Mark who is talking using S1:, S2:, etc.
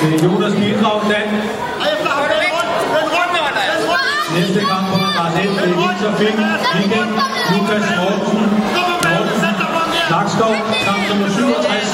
S1: Den Jonas Bildrag Dan. Næste kamp på adresse 1 er Victor Fink, Weekend, Lukas Morten, Morten, Nakskov, kamp nummer 37.